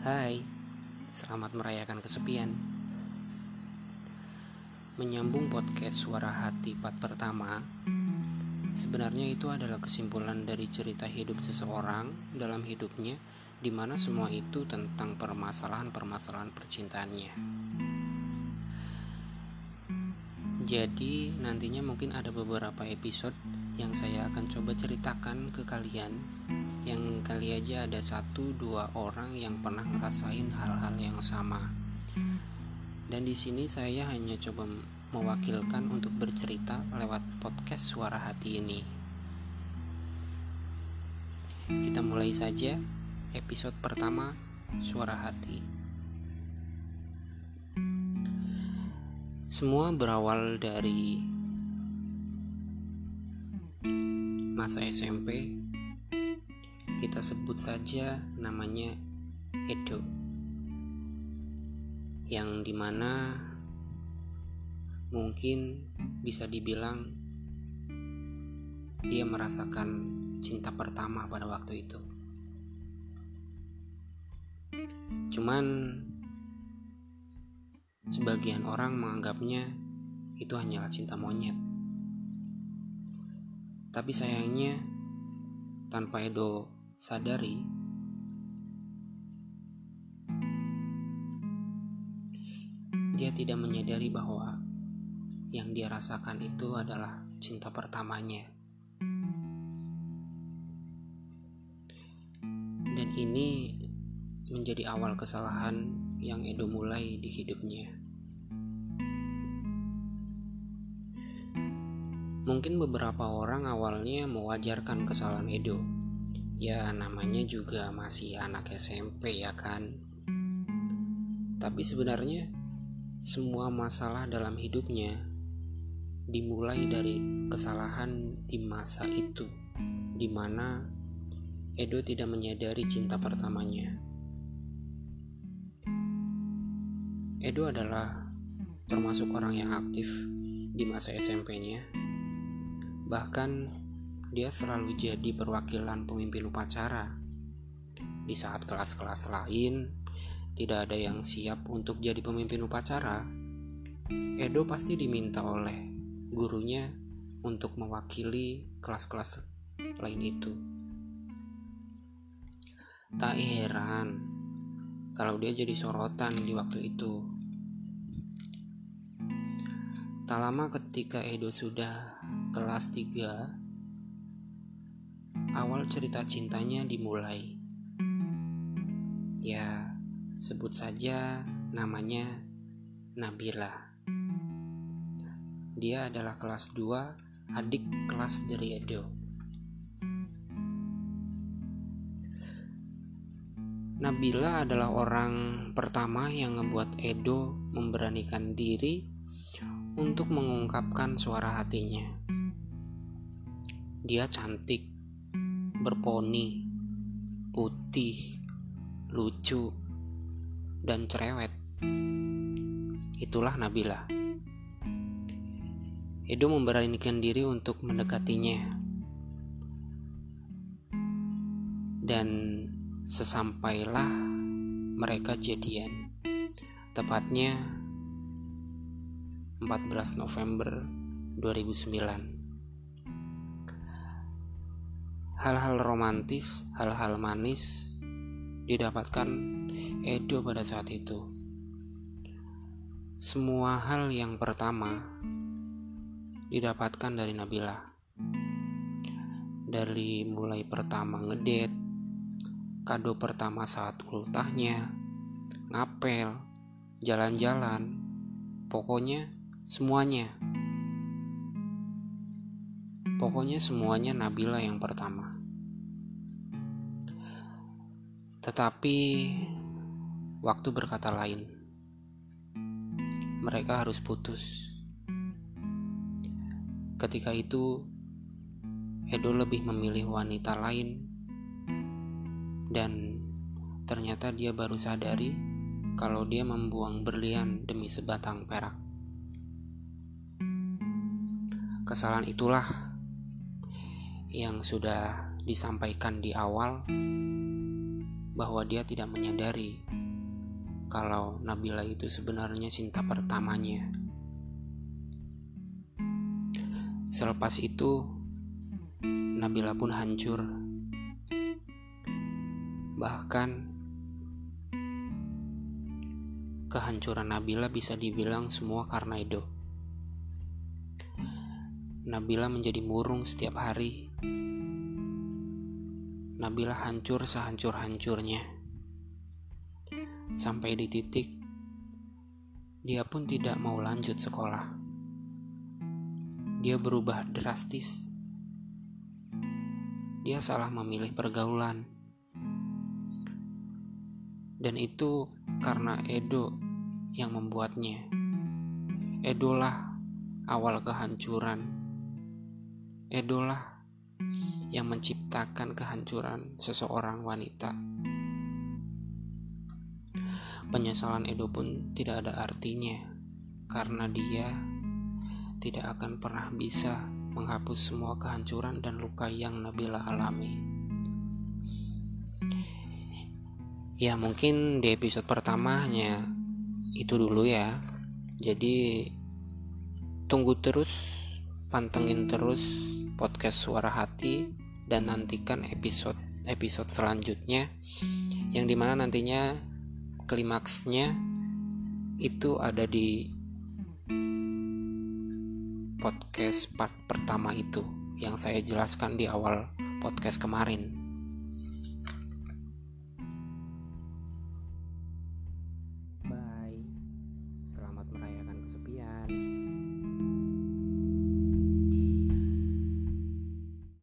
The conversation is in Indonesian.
Hai, selamat merayakan kesepian. Menyambung podcast Suara Hati part pertama, sebenarnya itu adalah kesimpulan dari cerita hidup seseorang dalam hidupnya, di mana semua itu tentang permasalahan-permasalahan percintaannya. Jadi, nantinya mungkin ada beberapa episode yang saya akan coba ceritakan ke kalian yang kali aja ada satu dua orang yang pernah ngerasain hal-hal yang sama. Dan di sini saya hanya coba mewakilkan untuk bercerita lewat podcast suara hati ini. Kita mulai saja episode pertama suara hati. Semua berawal dari masa SMP kita sebut saja namanya Edo yang di mana mungkin bisa dibilang dia merasakan cinta pertama pada waktu itu. Cuman sebagian orang menganggapnya itu hanyalah cinta monyet. Tapi sayangnya, tanpa Edo sadari, dia tidak menyadari bahwa yang dia rasakan itu adalah cinta pertamanya. Dan ini menjadi awal kesalahan yang Edo mulai di hidupnya. Mungkin beberapa orang awalnya mewajarkan kesalahan Edo. Ya namanya juga masih anak SMP ya kan. Tapi sebenarnya semua masalah dalam hidupnya dimulai dari kesalahan di masa itu di mana Edo tidak menyadari cinta pertamanya. Edo adalah termasuk orang yang aktif di masa SMP-nya Bahkan dia selalu jadi perwakilan pemimpin upacara. Di saat kelas-kelas lain tidak ada yang siap untuk jadi pemimpin upacara, Edo pasti diminta oleh gurunya untuk mewakili kelas-kelas lain itu. Tak heran kalau dia jadi sorotan di waktu itu. Tak lama ketika Edo sudah kelas 3 awal cerita cintanya dimulai. Ya, sebut saja namanya Nabila. Dia adalah kelas 2, adik kelas dari Edo. Nabila adalah orang pertama yang membuat Edo memberanikan diri untuk mengungkapkan suara hatinya. Dia cantik, berponi, putih, lucu, dan cerewet. Itulah Nabila. Edo memberanikan diri untuk mendekatinya. Dan sesampailah mereka jadian. Tepatnya 14 November 2009. Hal-hal romantis, hal-hal manis didapatkan Edo pada saat itu. Semua hal yang pertama didapatkan dari Nabila. Dari mulai pertama ngedet, kado pertama saat ultahnya, ngapel, jalan-jalan, pokoknya semuanya. Pokoknya semuanya Nabila yang pertama. Tetapi waktu berkata lain. Mereka harus putus. Ketika itu, Edo lebih memilih wanita lain dan ternyata dia baru sadari kalau dia membuang berlian demi sebatang perak. Kesalahan itulah yang sudah disampaikan di awal bahwa dia tidak menyadari kalau Nabila itu sebenarnya cinta pertamanya. Selepas itu, Nabila pun hancur. Bahkan, kehancuran Nabila bisa dibilang semua karena Edo. Nabila menjadi murung setiap hari. Nabila hancur sehancur-hancurnya. Sampai di titik dia pun tidak mau lanjut sekolah. Dia berubah drastis dia salah memilih pergaulan. Dan itu karena Edo yang membuatnya. Edolah awal kehancuran. Edolah yang menciptakan kehancuran seseorang wanita. Penyesalan Edo pun tidak ada artinya karena dia tidak akan pernah bisa menghapus semua kehancuran dan luka yang Nabila alami. Ya mungkin di episode pertama hanya itu dulu ya. Jadi tunggu terus, pantengin terus podcast Suara Hati dan nantikan episode episode selanjutnya yang di mana nantinya klimaksnya itu ada di podcast part pertama itu yang saya jelaskan di awal podcast kemarin.